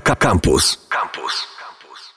Campus. Campus.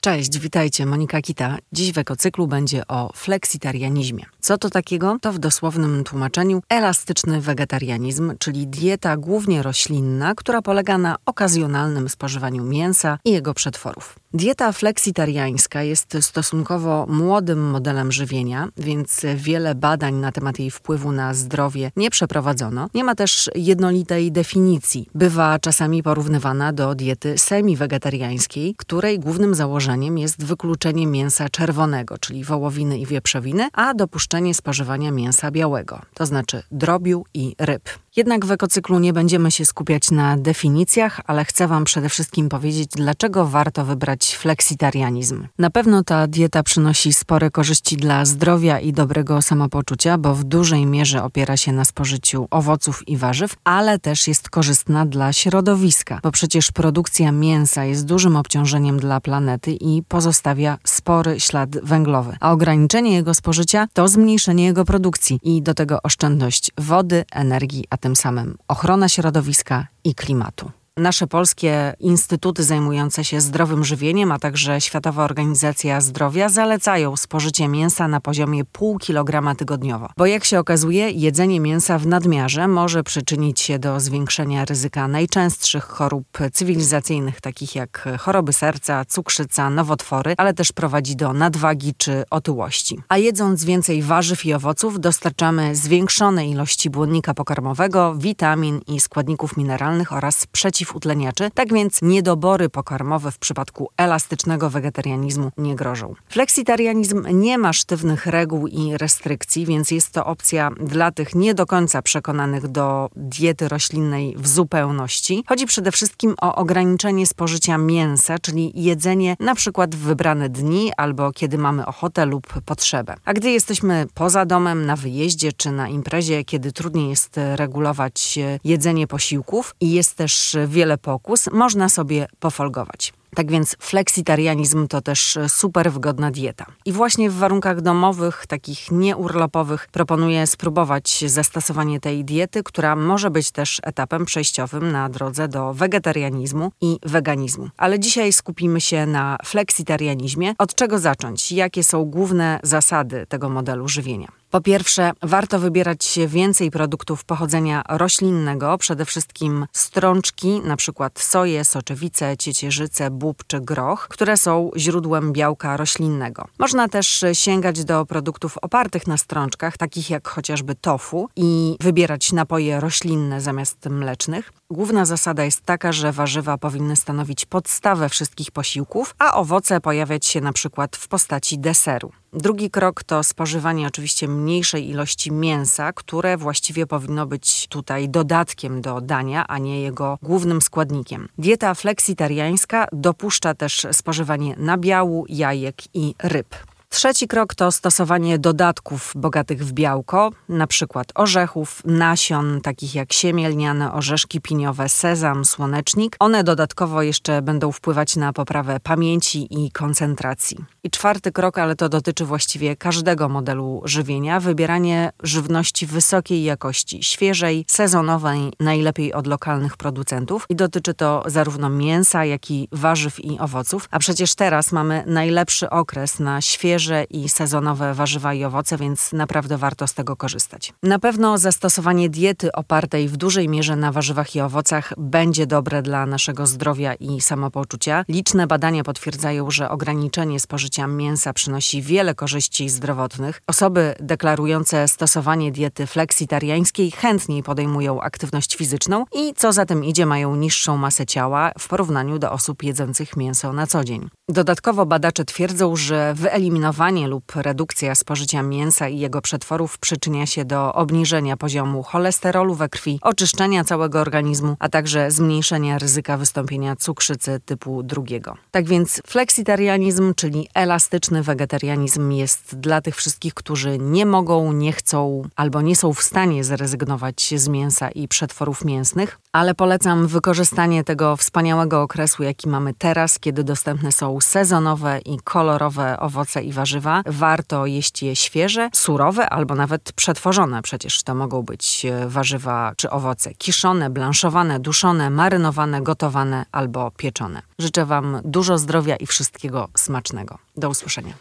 Cześć, witajcie, Monika Kita. Dziś w ekocyklu będzie o fleksitarianizmie. Co to takiego? To w dosłownym tłumaczeniu elastyczny wegetarianizm, czyli dieta głównie roślinna, która polega na okazjonalnym spożywaniu mięsa i jego przetworów. Dieta fleksitariańska jest stosunkowo młodym modelem żywienia, więc wiele badań na temat jej wpływu na zdrowie nie przeprowadzono. Nie ma też jednolitej definicji. Bywa czasami porównywana do diety semi-wegetariańskiej, której głównym założeniem jest wykluczenie mięsa czerwonego, czyli wołowiny i wieprzowiny, a dopuszczenie spożywania mięsa białego, to znaczy drobiu i ryb. Jednak w ekocyklu nie będziemy się skupiać na definicjach, ale chcę Wam przede wszystkim powiedzieć, dlaczego warto wybrać fleksitarianizm. Na pewno ta dieta przynosi spore korzyści dla zdrowia i dobrego samopoczucia, bo w dużej mierze opiera się na spożyciu owoców i warzyw, ale też jest korzystna dla środowiska, bo przecież produkcja mięsa jest dużym obciążeniem dla planety i pozostawia spory ślad węglowy, a ograniczenie jego spożycia to zmniejszenie jego produkcji i do tego oszczędność wody, energii, a tym samym ochrona środowiska i klimatu. Nasze polskie instytuty zajmujące się zdrowym żywieniem, a także Światowa Organizacja Zdrowia zalecają spożycie mięsa na poziomie pół kilograma tygodniowo. Bo jak się okazuje, jedzenie mięsa w nadmiarze może przyczynić się do zwiększenia ryzyka najczęstszych chorób cywilizacyjnych, takich jak choroby serca, cukrzyca, nowotwory, ale też prowadzi do nadwagi czy otyłości. A jedząc więcej warzyw i owoców, dostarczamy zwiększone ilości błonnika pokarmowego, witamin i składników mineralnych oraz przeciw przeciwutleniaczy, tak więc niedobory pokarmowe w przypadku elastycznego wegetarianizmu nie grożą. Fleksitarianizm nie ma sztywnych reguł i restrykcji, więc jest to opcja dla tych nie do końca przekonanych do diety roślinnej w zupełności. Chodzi przede wszystkim o ograniczenie spożycia mięsa, czyli jedzenie na przykład w wybrane dni albo kiedy mamy ochotę lub potrzebę. A gdy jesteśmy poza domem, na wyjeździe czy na imprezie, kiedy trudniej jest regulować jedzenie posiłków i jest też wiele pokus, można sobie pofolgować. Tak więc fleksitarianizm to też super wygodna dieta. I właśnie w warunkach domowych, takich nieurlopowych, proponuję spróbować zastosowanie tej diety, która może być też etapem przejściowym na drodze do wegetarianizmu i weganizmu. Ale dzisiaj skupimy się na fleksitarianizmie. Od czego zacząć? Jakie są główne zasady tego modelu żywienia? Po pierwsze, warto wybierać więcej produktów pochodzenia roślinnego, przede wszystkim strączki, przykład soję, soczewice, ciecierzycę, bób czy groch, które są źródłem białka roślinnego. Można też sięgać do produktów opartych na strączkach, takich jak chociażby tofu i wybierać napoje roślinne zamiast mlecznych. Główna zasada jest taka, że warzywa powinny stanowić podstawę wszystkich posiłków, a owoce pojawiać się przykład w postaci deseru. Drugi krok to spożywanie oczywiście mniejszej ilości mięsa, które właściwie powinno być tutaj dodatkiem do dania, a nie jego głównym składnikiem. Dieta fleksitariańska dopuszcza też spożywanie nabiału, jajek i ryb. Trzeci krok to stosowanie dodatków bogatych w białko, na przykład orzechów, nasion, takich jak siemię lniane, orzeszki piniowe, sezam, słonecznik. One dodatkowo jeszcze będą wpływać na poprawę pamięci i koncentracji. I czwarty krok, ale to dotyczy właściwie każdego modelu żywienia, wybieranie żywności wysokiej jakości, świeżej, sezonowej, najlepiej od lokalnych producentów. I dotyczy to zarówno mięsa, jak i warzyw i owoców. A przecież teraz mamy najlepszy okres na świeże i sezonowe warzywa i owoce, więc naprawdę warto z tego korzystać. Na pewno zastosowanie diety opartej w dużej mierze na warzywach i owocach będzie dobre dla naszego zdrowia i samopoczucia. Liczne badania potwierdzają, że ograniczenie spożycia mięsa przynosi wiele korzyści zdrowotnych. Osoby deklarujące stosowanie diety fleksitariańskiej chętniej podejmują aktywność fizyczną i co za tym idzie mają niższą masę ciała w porównaniu do osób jedzących mięso na co dzień. Dodatkowo badacze twierdzą, że wyeliminowanie eliminowanie lub redukcja spożycia mięsa i jego przetworów przyczynia się do obniżenia poziomu cholesterolu we krwi, oczyszczenia całego organizmu, a także zmniejszenia ryzyka wystąpienia cukrzycy typu drugiego. Tak więc fleksitarianizm, czyli elastyczny wegetarianizm jest dla tych wszystkich, którzy nie mogą, nie chcą albo nie są w stanie zrezygnować z mięsa i przetworów mięsnych, ale polecam wykorzystanie tego wspaniałego okresu, jaki mamy teraz, kiedy dostępne są sezonowe i kolorowe owoce i warzywa. Warto jeść je świeże, surowe albo nawet przetworzone. Przecież to mogą być e, warzywa czy owoce kiszone, blanszowane, duszone, marynowane, gotowane albo pieczone. Życzę Wam dużo zdrowia i wszystkiego smacznego. Do usłyszenia.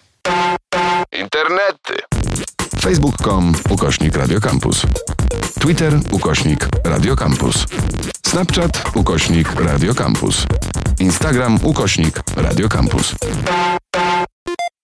Internety. Facebook.com ukośnik Radiocampus. Twitter ukośnik Radiocampus. Snapchat ukośnik Radiocampus. Instagram ukośnik Radiocampus.